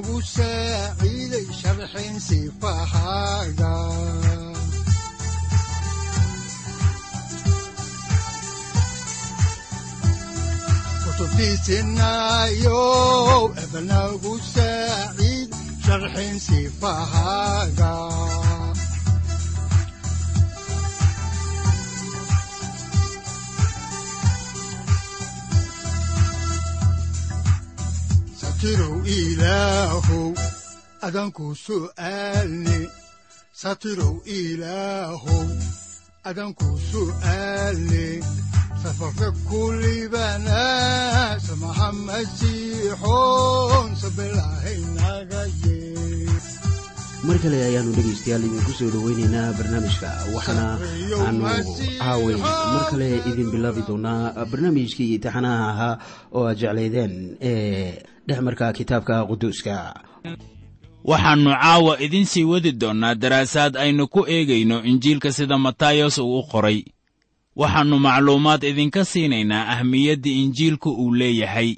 udbanogu saaciiday sharxin sifahaaga kutubtiisinayow ebanagu saaciid sharxin sifahaaga satirow ilaahow adanku su'aalne satirow ilaahow adanku su'aalne safarka kulibana samaha masiixoon sabilahaynaga yee mar kale ayaanu dhegaystayaal idinku soo dhoweynaynaa barnaamijka. Waxaana aanu caaway mar kale idin bilaabi doonaa barnaamijkii taxanaha ahaa oo aad jeclaydeen ee dhexmarka kitaabka quduuska. Waxaannu caawa idiin sii wadi doonnaa daraasaad aynu ku eegayno injiilka sida matayos uu u qoray. Waxaannu macluumaad idinka siinaynaa ahmiyadda injiilku uu leeyahay.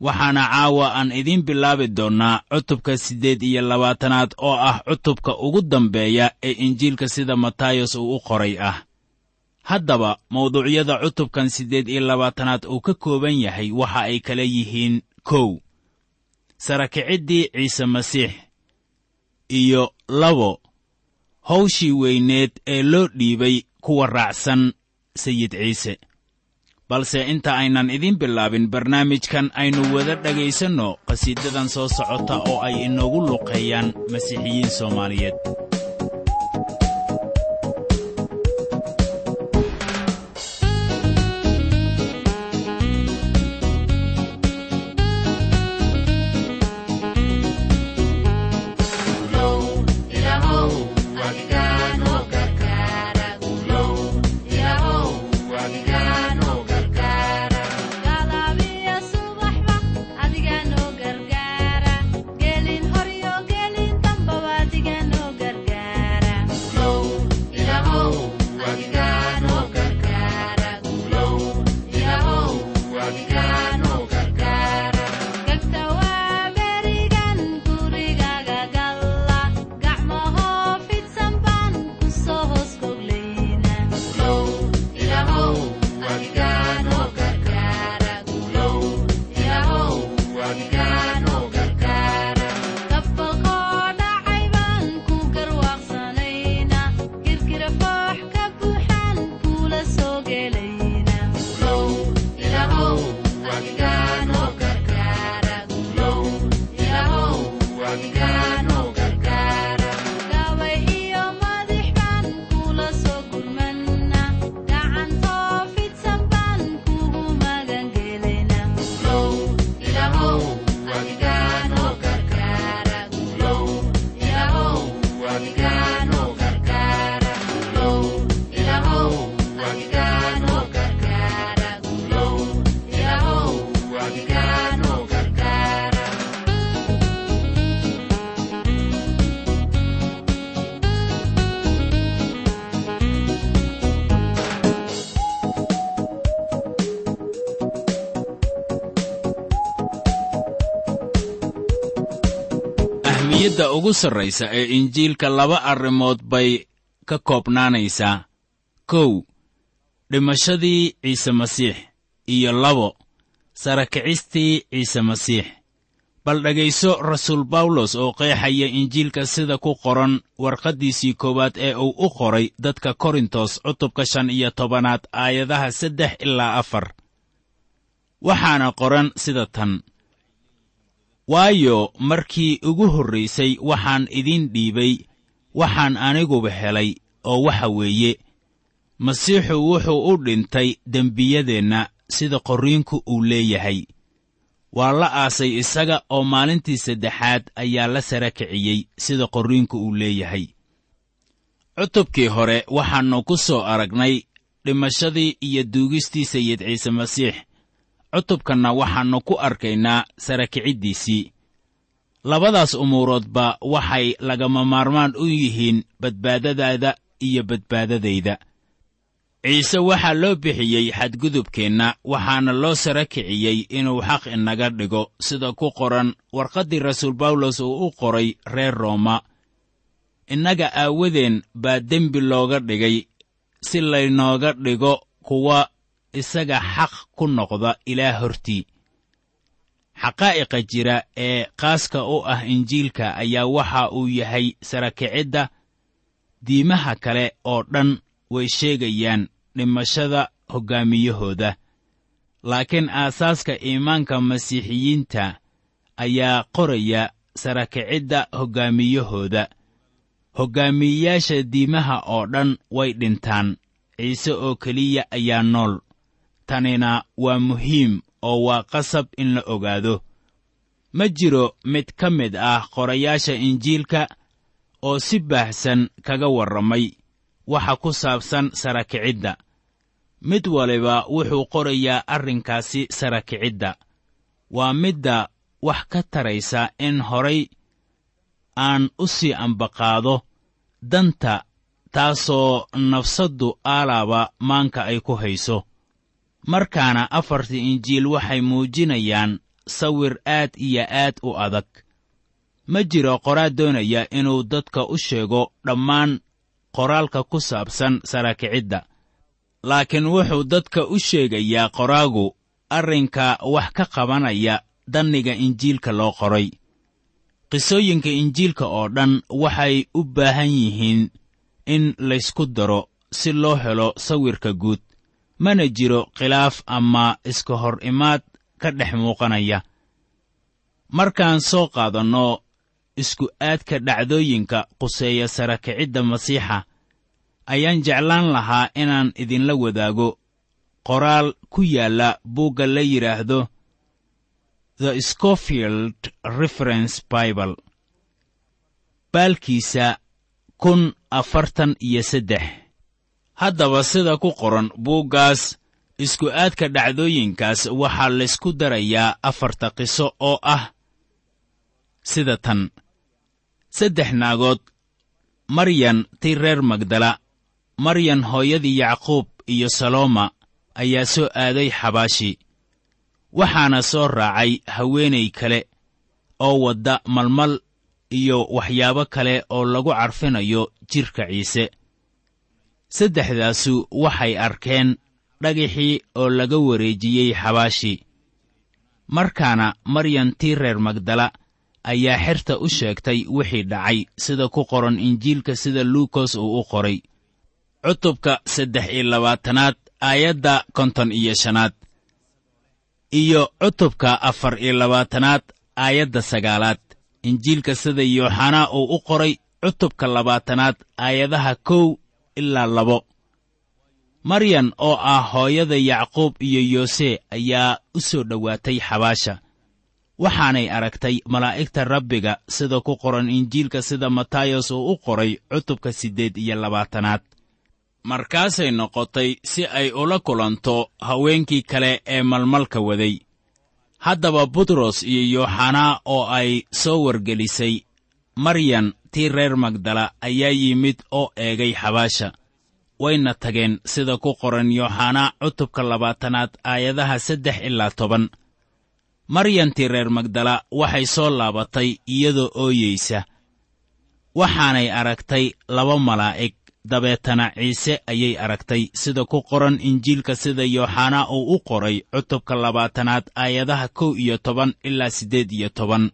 Waxaana caawa aan idiin bilaabi doonnaa cutubka siddeed iyo labaatanaad oo ah cutubka ugu dambeeya ee injiilka sida matayos uu u qoray ah. Haddaba mawduucyada cutubkan siddeed iyo labaatanaad uu ka kooban yahay waxa ay kala yihiin kow sarakiciddii ciise masiix iyo labo hawshii weyneed ee loo dhiibay kuwa raacsan sayid ciise. Balse inta aynan idiin bilaabin barnaamijkan aynu wada dhegaysanno qhasiidadan soo socota oo ay inoogu luqeeyaan masiixiyiin soomaaliyeed ahmiyadda ugu sarraysa ee injiilka laba arrimood bay ka koobnaanaysaa. Kow dhimashadii ciise masiix iyo labo sara kicistii ciise masiix. Bal dhegayso rasuul bawlos oo qeexaya injiilka sida ku qoran warqaddiisii koowaad ee uu u qoray dadka korintos cutubka shan iyo tobanaad aayadaha saddex ilaa afar. Waxaana qoran sida tan waayo markii ugu horraysay waxaan idiin dhiibay waxaan aniguba helay oo waxa weeye masiixu wuxuu u dhintay dembiyadeenna sida qorriinku uu leeyahay. Waa la aasay isaga oo maalintii saddexaad ayaa la sara kiciyey sida qorriinku uu leeyahay. Cutubkii hore waxaannu ku soo aragnay dhimashadii iyo duugistii sayid ciise masiix cutubkanna waxaannu ku arkaynaa sara kiciddiisii labadaas umuuroodba waxay lagama maarmaan u yihiin badbaadadaada iyo badbaadadayda. Ciise waxaa loo bixiyey xadgudubkeenna waxaana loo sara kiciyey inuu xaq inaga dhigo sida ku qoran warqaddii rasuul bawlos uu u qoray reer rooma. Innaga aawadeen baa dembi looga dhigay si laynooga dhigo kuwa isaga xaq ku noqda ilaah hortii. Xaqaa'iqa jira ee qaaska u ah injiilka ayaa waxa uu yahay sara kicidda diimaha kale oo dhan way sheegayaan dhimashada hoggaamiyahooda laakiin aasaaska iimaanka masiixiyiinta ayaa qoraya sara kicidda hoggaamiyahooda hoggaamiyeyaasha diimaha oo dhan way dhintaan ciise oo keliya ayaa nool tanina waa muhiim oo waa qasab in la ogaado. Ma jiro mid ka mid ah qorayaasha injiilka oo si baahsan kaga warramay waxa ku saabsan sara kicidda mid waliba wuxuu qorayaa arrinkaasi sara kicidda waa midda wax ka taraysa in horay aan u sii ambaqaado danta taasoo nafsaddu aalaaba maanka ay ku hayso markaana afartii injiil waxay muujinayaan sawir aad iyo aad u adag. Ma jiro qoraal doonaya inuu dadka u sheego dhammaan qoraalka ku saabsan sara kicidda laakiin wuxuu dadka u sheegayaa qoraagu arrinka wax ka qabanaya danniga injiilka loo qoray. Qisooyinka injiilka oo dhan waxay u baahan yihiin in laysku daro si loo helo sawirka guud mana jiro khilaaf ama iska hor imaad ka dhex muuqanaya. Markaan soo qaadanno isku aadka dhacdooyinka quseeya sara kicidda masiixa ayaan jeclaan lahaa inaan idinla wadaago qoraal ku yaalla buugga la yidhaahdo the scofield reference bible baalkiisa kun afartan iyo saddex haddaba sida ku qoran buuggaas isku aadka dhacdooyinkaas waxaa laysku darayaa afarta qiso oo ah sida tan. Saddex naagood maryan tii reer magdala maryan hooyadii yacquub iyo salooma ayaa soo aaday xabaashi. Waxaana soo raacay haweenay kale oo wadda malmal iyo waxyaabo kale oo lagu carfinayo jidhka ciise saddexdaasu waxay arkeen dhagixii oo laga wareejiyey xabaashi. Markaana maryan tii reer magdala ayaa xerta u sheegtay wixii dhacay sida ku qoran injiilka sida luukos uu u qoray. Cutubka saddex iyo labaatanaad aayadda konton iyo shanaad. Iyo cutubka afar iyo labaatanaad aayadda sagaalaad. Injiilka sida yooxanaa uu u qoray cutubka labaatanaad aayadaha kow ilaa labo. Maryan oo ah hooyada yacquub iyo yoose ayaa u soo dhowaatay xabaasha. Waxaanay aragtay malaa'igta rabbiga sida ku qoran injiilka sida matayos uu u qoray cutubka siddeed iyo labaatanaad. Markaasay noqotay si ay ula kulanto haweenkii kale ee malmalka waday. Haddaba butros iyo yooxanaa oo ay soo wargelisay maryan tii reer magdala ayaa yimid oo eegay xabaasha wayna tageen sida ku qoran yooxanaa cutubka labaatanaad aayadaha saddex ilaa toban. Maryantii reer magdala waxay soo laabatay iyadoo ooyeysa waxaanay aragtay laba malaa'ig dabeetana ciise ayay aragtay sida ku qoran injiilka sida yooxanaa uu u qoray cutubka labaatanaad aayadaha kow iyo toban ilaa siddeed iyo toban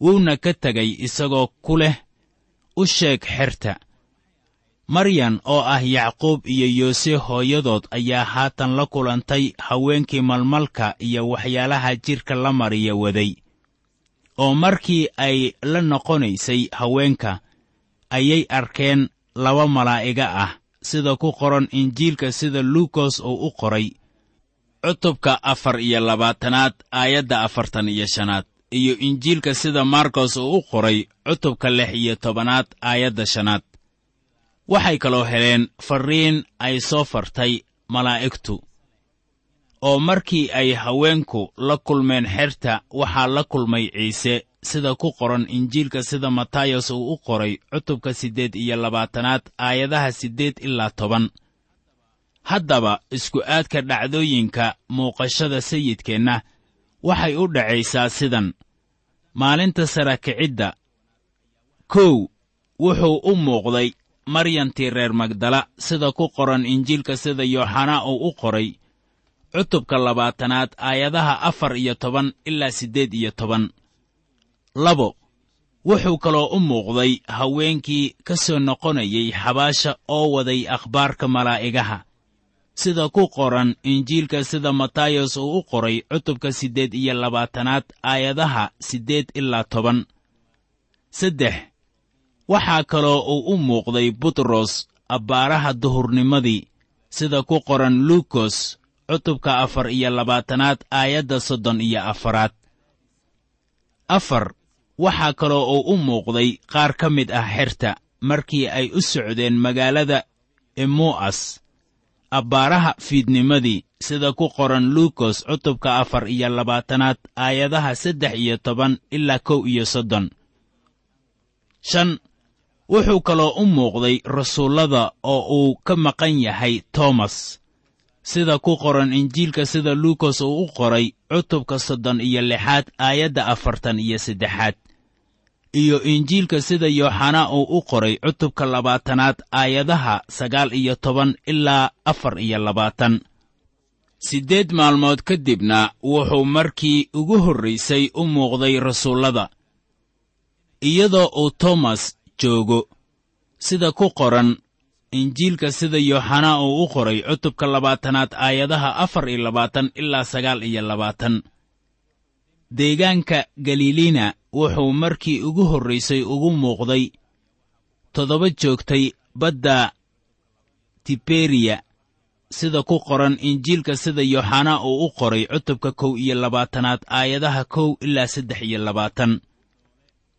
wuuna ka tegay isagoo ku leh u sheeg xerta. Maryan oo ah yacquub iyo yoose hooyadood ayaa haatan la kulantay haweenkii malmalka iyo waxyaalaha jidhka la mariya waday. Oo markii ay la noqonaysay haweenka ayay arkeen laba malaa'iga ah sida ku qoran injiilka sida luukos uu u qoray. Cutubka afar iyo labaatanaad aayadda afartan iyo shanaad iyo injiilka sida markos uu u qoray cutubka lix iyo tobanaad aayadda shanaad. Waxay kaloo heleen farriin ay soo fartay malaa'igtu oo markii ay haweenku la kulmeen xerta waxaa la kulmay ciise sida ku qoran injiilka sida matayos uu u qoray cutubka siddeed iyo labaatanaad aayadaha siddeed ilaa toban. Haddaba isku aadka dhacdooyinka muuqashada sayidkeenna waxay u dhacaysaa sidan. Maalinta sarakicidda kow wuxuu u muuqday maryantii reer magdala sida ku qoran injiilka sida yooxanaa uu u qoray. Cutubka labaatanaad aayadaha afar iyo toban ilaa siddeed iyo toban. Labo wuxuu kaloo u muuqday haweenkii ka soo noqonayay xabaasha oo waday akhbaarka malaa'igaha sida ku qoran injiilka sida matayos uu u qoray cutubka siddeed iyo labaatanaad aayadaha siddeed ilaa toban. Saddex waxaa kaloo uu u muuqday butros abbaaraha duhurnimadii sida ku qoran luukos cutubka afar iyo labaatanaad aayadda soddon iyo afaraad. Afar waxaa kaloo uu u muuqday qaar ka mid ah xerta markii ay u socdeen magaalada emu'as abbaaraha fiidnimadii sida ku qoran luukos cutubka afar iyo labaatanaad aayadaha saddex iyo toban ilaa kow iyo soddon. Shan wuxuu kaloo u muuqday rasuullada oo uu ka maqan yahay toomas sida ku qoran injiilka sida luukos uu u qoray cutubka soddon iyo lixaad aayadda afartan iyo saddexaad iyo injiilka sida yooxanaa uu u qoray cutubka labaatanaad aayadaha sagaal iyo toban ilaa afar iyo labaatan. Siddeed maalmood ka dibna wuxuu markii ugu horraysay u muuqday rasuullada iyadoo uu toomas joogo. Sida ku qoran injiilka sida yooxanaa uu u qoray cutubka labaatanaad aayadaha afar iyo labaatan ilaa sagaal iyo labaatan. Deegaanka galiliina wuxuu markii ugu horraysay ugu muuqday toddoba joogtay badda tiberiya sida ku qoran injiilka sida yooxanaa uu u qoray cutubka kow iyo labaatanaad aayadaha kow ilaa saddex iyo labaatan.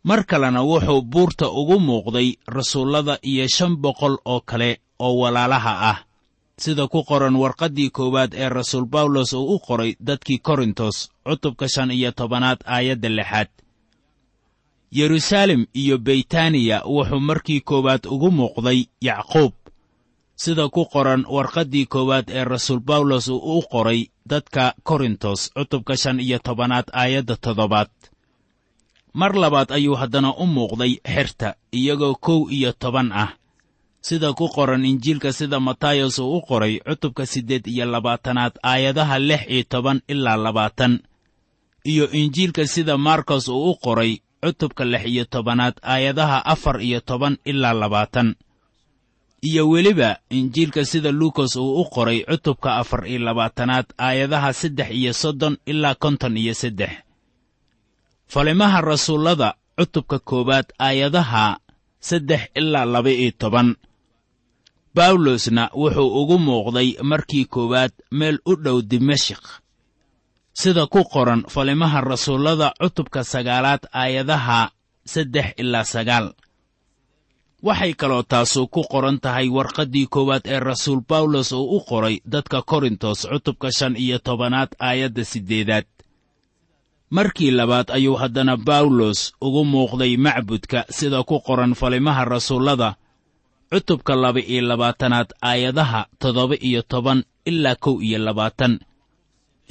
Mar kalena wuxuu buurta ugu muuqday rasuullada iyo shan boqol oo kale oo walaalaha ah sida ku qoran warqaddii koowaad ee rasuul bawlos uu u qoray dadkii korintos cutubka shan iyo tobanaad aayadda lixaad yeruusaalem iyo beytaniya wuxuu markii koowaad ugu muuqday yacquub. Sida ku qoran warqaddii koowaad ee rasuul bawlos uu u qoray dadka korintos cutubka shan iyo tobanaad aayadda toddobaad. Mar labaad ayuu haddana u muuqday xerta iyagoo kow iyo toban ah. Sida ku qoran injiilka sida matayos uu u qoray cutubka siddeed iyo labaatanaad aayadaha lix iyo toban ilaa labaatan. Iyo injiilka sida markos uu u qoray cutubka lix iyo tobanaad aayadaha afar iyo toban ilaa labaatan. Iyo weliba injiilka sida luukos uu u qoray cutubka afar iyo labaatanaad aayadaha saddex iyo soddon ilaa konton iyo saddex. Falimaha rasuullada cutubka koowaad aayadaha saddex ilaa laba-iyo toban. Bawlosna wuxuu ugu muuqday markii koowaad meel u dhow dimashik sida ku qoran falimaha rasuullada cutubka sagaalaad aayadaha saddex ilaa sagaal. Waxay kaloo taasu ku qoran tahay warqaddii koowaad ee rasuul bawlos uu u qoray dadka korintos cutubka shan iyo tobanaad aayadda siddeedaad. Markii labaad ayuu haddana bawlos ugu muuqday macbudka sida ku qoran falimaha rasuullada cutubka laba-iyo labaatanaad aayadaha toddoba iyo toban ilaa kow iyo labaatan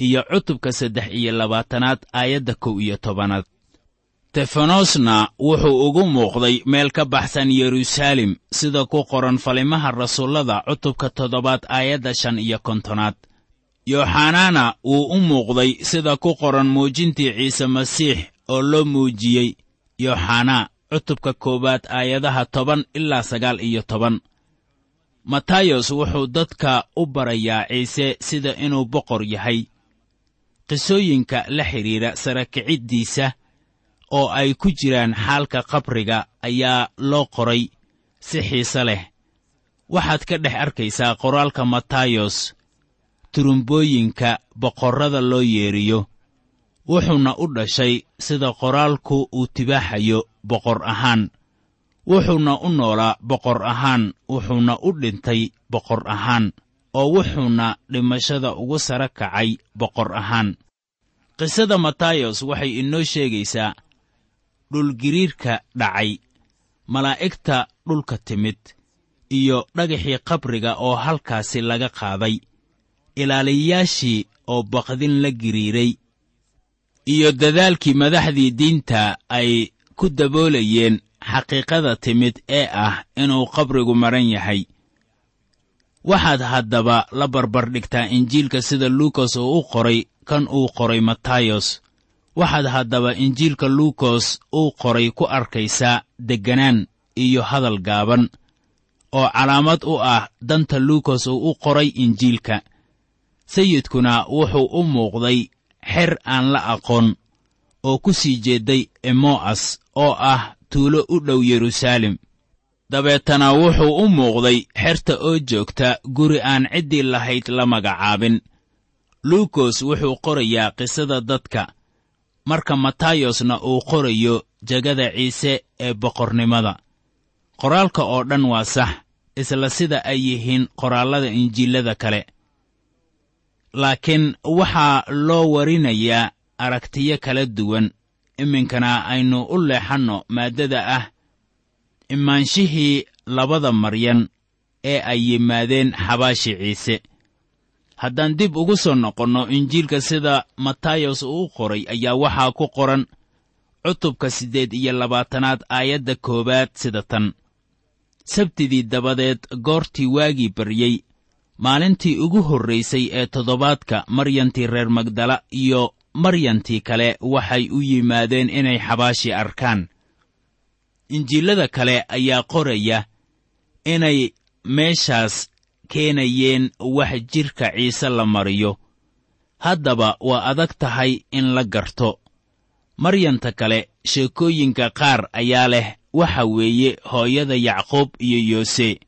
iyo cutubka saddex iyo labaatanaad aayadda kow iyo tobanaad. Stefanosna wuxuu ugu muuqday meel ka baxsan yeruusaalem sida ku qoran falimaha rasuullada cutubka toddobaad aayadda shan iyo kontonaad. Yooxanaana wuu u muuqday sida ku qoran muujintii ciise masiix oo loo muujiyey yooxanaa cutubka koowaad aayadaha toban ilaa sagaal iyo toban. Matayos wuxuu dadka u barayaa ciise sida inuu boqor yahay qisooyinka la xidhiidha sarakiciddiisa oo ay ku jiraan xaalka qabriga ayaa loo qoray si xiise leh. Waxaad ka dhex arkaysaa qoraalka matayos turumbooyinka boqorrada loo yeeriyo wuxuuna u dhashay sida qoraalku uu tibaaxayo boqor ahaan wuxuuna u noolaa boqor ahaan wuxuuna u dhintay boqor ahaan oo wuxuuna dhimashada ugu sara kacay boqor ahaan. Qisada matayos waxay inoo sheegaysaa dhulgiriirka dhacay malaa'igta dhulka timid iyo dhagaxii qabriga oo halkaasi laga qaaday ilaaliyayaashii oo baqdin la giriiray iyo dadaalkii madaxdii diinta ay ku daboolayeen xaqiiqada timid ee ah inuu qabrigu maran yahay waxaad haddaba la barbardhigtaa injiilka sida luukas uu u qoray kan uu qoray matayos waxaad haddaba injiilka luukos uu qoray ku arkaysaa degganaan iyo hadal gaaban oo calaamad u ah danta luukos uu u qoray injiilka. Sayidkuna wuxuu u muuqday xer aan la aqoon oo ku sii jeedday emo'as oo ah tuulo u dhow yeruusaalem dabeetana wuxuu u muuqday xerta oo joogta guri aan ciddii lahayd la magacaabin. Luukos wuxuu qorayaa qisada dadka marka matayosna uu qorayo jegada ciise ee boqornimada. Qoraalka oo dhan waa sax isla sida ay yihiin qoraallada injiilada kale. Laakiin waxaa loo warinayaa aragtiyo kala duwan. Iminkana aynu u leexanno maaddada ah imaanshihii labada maryan ee ay yimaadeen xabaashi ciise. Haddaan dib ugu soo noqonno injiilka sida matayos uu u qoray ayaa waxaa ku qoran cutubka siddeed iyo labaatanaad aayadda koowaad sida tan. Sabtidii dabadeed goortii waagii baryey maalintii ugu horraysay ee toddobaadka maryantii reer magdala iyo maryantii kale waxay u yimaadeen inay xabaashi arkaan injiilada kale ayaa qoraya inay meeshaas keenayeen wax jidhka ciise la mariyo. Haddaba waa adag tahay in la garto. Maryanta kale sheekooyinka qaar ayaa leh waxa weeye hooyada yacquub iyo yoose.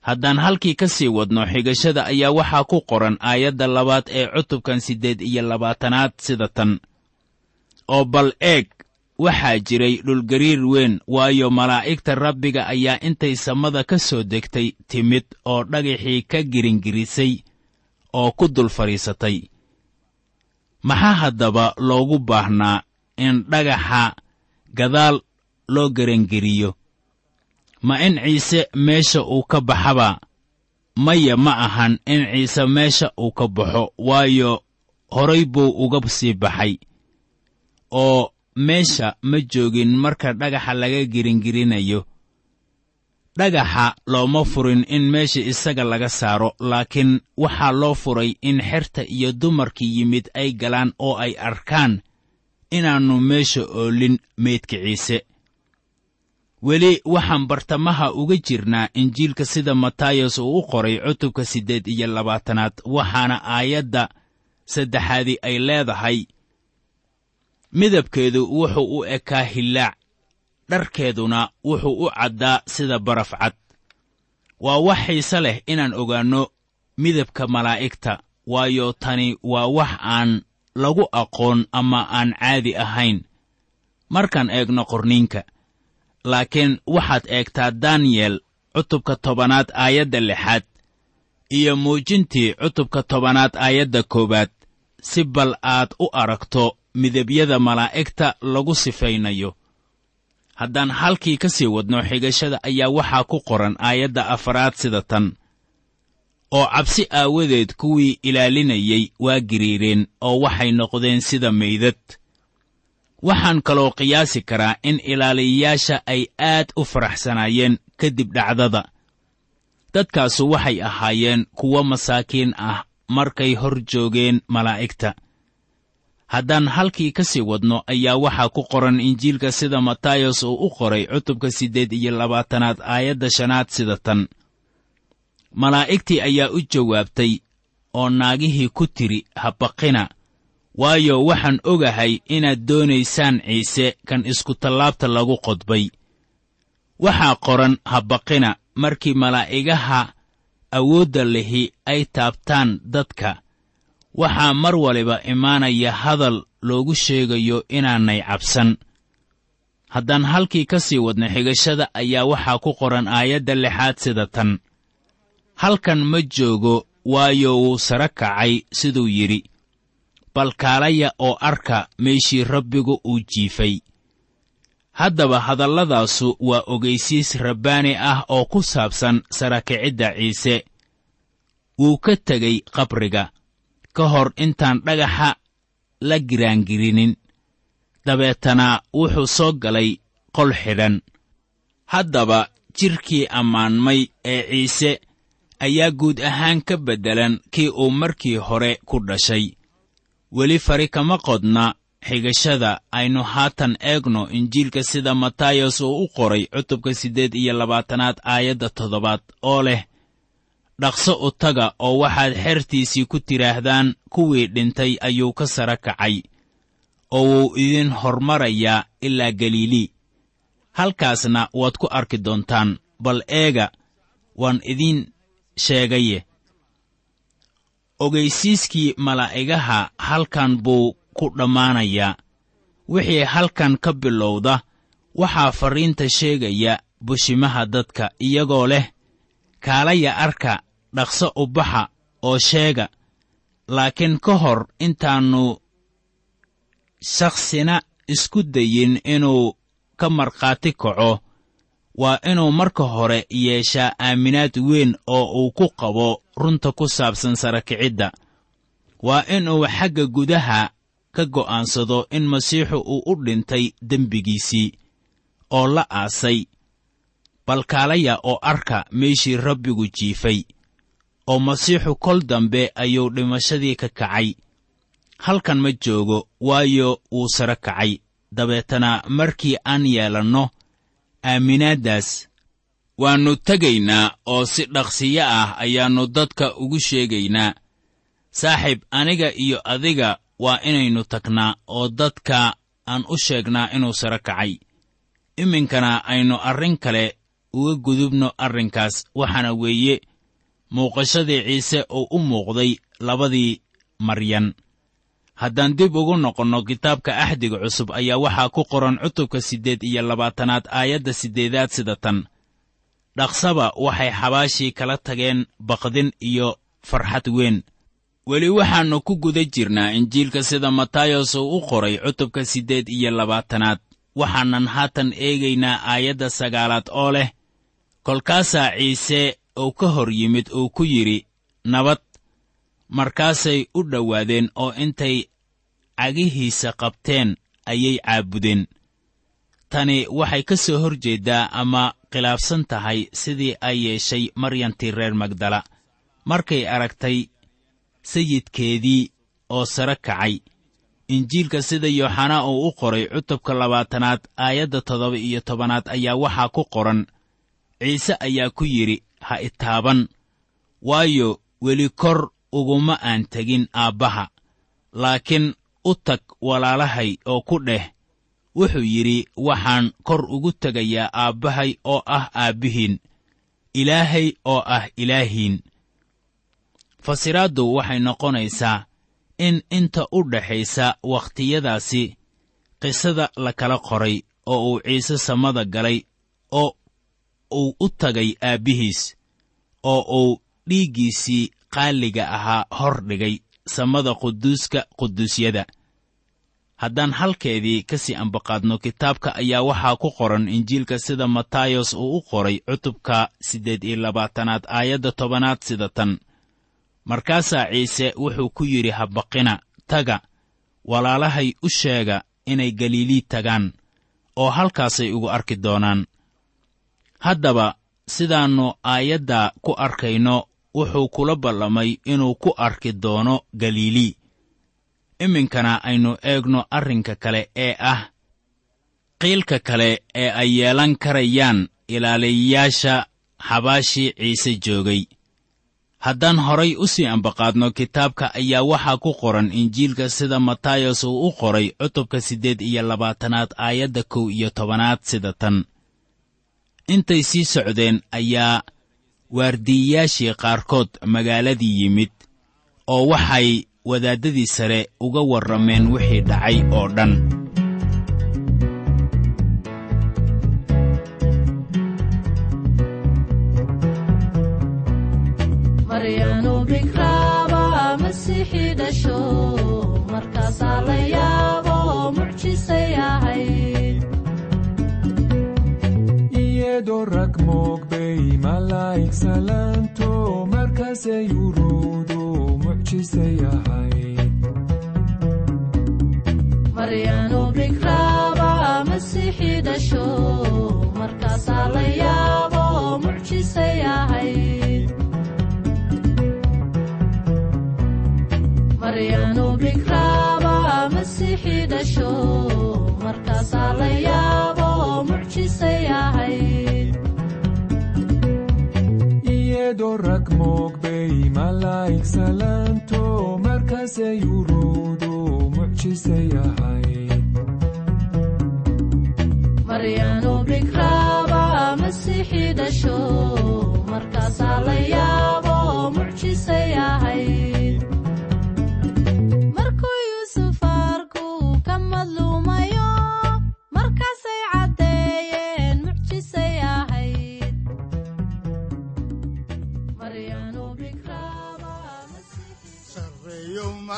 Haddaan halkii ka sii wadno xigashada ayaa waxaa ku qoran aayadda labaad ee cutubkan siddeed iyo labaatanaad sida tan. Oo bal eeg waxaa jiray dhulgariir weyn waayo malaa'igta rabbiga ayaa intay samada ka soo degtay timid oo dhagaxii ka giringirisay oo ku dul fadhiisatay. Maxaa haddaba loogu baahnaa in dhagaxa gadaal loo garangeriyo? Ma in ciise meesha uu ka baxaba? Maya ma ahan in ciise meesha uu ka baxo waayo horay buu uga sii baxay oo meesha ma joogin marka dhagaxa laga giringirinayo dhagaxa looma furin in meesha isaga laga saaro laakiin waxaa loo furay in xerta iyo dumarkii yimid ay galaan oo ay arkaan inaannu meesha oolin meydka ciise weli waxaan bartamaha uga jirnaa injiilka sida matayos uu u qoray cutubka siddeed iyo labaatanaad waxaana aayadda saddexaadii ay leedahay midabkeedu wuxuu u ekaa hillaac dharkeeduna wuxuu u caddaa sida baraf cad. Waa wax xiise leh inaan ogaanno midabka malaa'igta waayo tani waa wax aan lagu aqoon ama aan caadi ahayn. Markaan eegno qorniinka laakiin waxaad eegtaa daniyel cutubka tobanaad aayadda lixaad iyo muujintii cutubka tobanaad aayadda koowaad si bal aad u aragto midabyada malaa'igta lagu sifaynayo. Haddaan halkii ka sii wadno xigashada ayaa waxaa ku qoran aayadda afaraad sida tan oo cabsi aawadeed kuwii ilaalinayay waa giriireen oo waxay noqdeen sida meydad. Waxaan kaloo qiyaasi karaa in ilaaliyayaasha ay aad u faraxsanaayeen kadib dhacdada. Dadkaasu waxay ahaayeen kuwo masaakiin ah markay hor joogeen malaa'igta. Haddaan halkii ka sii wadno ayaa waxaa ku qoran injiilka sida matayos uu u qoray cutubka siddeed iyo labaatanaad aayadda shanaad sida tan. Malaa'igtii ayaa u jawaabtay oo naagihii ku tidhi habaqina waayo waxaan ogahay inaad doonaysaan ciise kan iskutallaabta lagu qodbay. Waxaa qoran habaqina markii malaa'igaha awoodda lihi ay taabtaan dadka. Waxaa mar waliba imaanaya hadal loogu sheegayo inaanay cabsan. Haddaan halkii ka sii wadna xigashada ayaa waxaa ku qoran aayadda lixaad sida tan. Halkan ma joogo waayo wuu sare kacay siduu yidhi. Bal kaalaya oo arka meeshii rabbigu uu jiifay haddaba hadalladaasu waa ogaysiis rabbaani ah oo ku saabsan sarakicidda ciise. Wuu ka tegey qabriga. Ka hor intaan dhagaxa la giraangirinin dabeetana wuxuu soo galay qol xidhan. Haddaba jidhkii ammaanmay ee ciise ayaa guud ahaan ka beddelan kii uu markii hore ku dhashay. Weli fari kama qodna xigashada aynu haatan eegno injiilka sida matayos uu u qoray cutubka siddeed iyo labaatanaad aayadda toddobaad oo leh dhaqso u taga oo waxaad xertiisii ku tidhaahdaan kuwii dhintay ayuu ka sara kacay oo wuu idin hormarayaa ilaa galiilii halkaasna waad ku arki doontaan bal eega waan idiin sheegaye. Ogaysiiskii malaa'igaha halkan buu ku dhammaanayaa wixii halkan ka bilowda waxaa farriinta sheegaya bushimaha dadka iyagoo leh kaalaya arka dhaqso u baxa oo sheega. Laakiin ka hor intaannu shakhsina isku dayin inuu ka markhaati kaco. Waa inuu marka hore yeeshaa aaminaad weyn oo uu ku qabo runta ku saabsan sarakicidda waa inuu xagga gudaha ka go'aansado in masiixu uu u dhintay dembigiisii oo la aasay balkaalaya oo arka meeshii rabbigu jiifay oo masiixu kol dambe ayuu dhimashadii ka kacay. Halkan ma joogo waayo wuu sare kacay. Dabeetana markii aan yeelanno aaminaaddaas waannu tegaynaa oo si dhaqsiyo ah ayaannu dadka ugu sheegaynaa. Saaxiib aniga iyo adiga waa inaynu tagnaa oo dadka aan u sheegnaa inuu sare kacay. Iminkana aynu arrin kale uga gudubno arrinkaas waxaana weeye muuqashadii ciise uu u muuqday labadii maryan. Haddaan dib ugu noqonno kitaabka axdiga cusub ayaa waxaa ku qoran cutubka siddeed iyo labaatanaad aayadda siddeedaad sida tan. Dhaqsaba waxay xabaashii kala tageen baqdin iyo farxad weyn weli waxaannu ku guda jirnaa injiilka sida matayos uu u qoray cutubka siddeed iyo labaatanaad. Waxaanan haatan eegaynaa aayadda sagaalaad oo leh kolkaasaa ciise uu ka hor yimid uu ku yidhi nabad markaasay u dhowaadeen oo intay cagihiisa qabteen ayay caabudeen. Tani waxay ka soo hor jeeddaa ama khilaafsan tahay sidii ay yeeshay maryantii reer magdala. Markay aragtay sayidkeedii oo sare kacay. Injiilka sida yooxanaa uu u qoray cutubka labaatanaad aayadda toddoba iyo tobanaad ayaa waxaa ku qoran. Ciise ayaa ku yidhi ha itaaban waayo weli kor uguma aan tegin aabbaha. Laakiin u tag walaalahay oo ku dheh. Wuxuu yidhi waxaan kor ugu tegayaa aabbahay oo ah aabbihiin ilaahay oo ah ilaahiin fasiraaddu waxay noqonaysaa in inta u dhaxaysa wakhtiyadaasi qisada la kala qoray oo uu ciise samada galay oo uu u tagay aabbihiis oo uu dhiiggiisii qaaliga ahaa hor dhigay samada quduuska quduusyada. Haddaan halkeedii ka sii ambaqaadno kitaabka ayaa waxaa ku qoran injiilka sida matayos uu u qoray cutubka siddeed iyo labaatanaad aayadda tobanaad sida tan markaasaa ciise wuxuu ku yidhi habaqina taga. Walaalahay u sheega inay galiilii tagaan oo halkaasay ugu arki doonaan. Haddaba sidaannu aayadda ku arkayno wuxuu kula ballamay inuu ku arki doono galiilii. Iminkana aynu eegno arrinka kale ee ah qiilka kale ee ay yeelan karayaan ilaaliyayaasha xabaashii ciise joogay haddaan horay u sii ambaqaadno kitaabka ayaa waxaa ku qoran injiilka sida matayos uu u qoray cutubka siddeed iyo labaatanaad aayadda kow iyo tobanaad sida tan. Intay sii socdeen ayaa waardiiyayaashii qaarkood magaaladii yimid oo waxay wadaaddadii sare uga warrameen wixii dhacay oo dhan maryanu bikraaba masiixii dhasho markaasaa la yaabo mucjisay ahayd iyadoo rag moogbay malaa'ig salaanto markaasay uruudu mucjisay ahayd maryanu bikraaba masiixii dhasho markaasaa la yaabo mucjisay ahayd rag moogbay malaa'ig salaanto markaasay uruudu mucjisay ahayd maryanu bikraaba masiixii dhasho markaasaa la yaabo mucjisay ahayd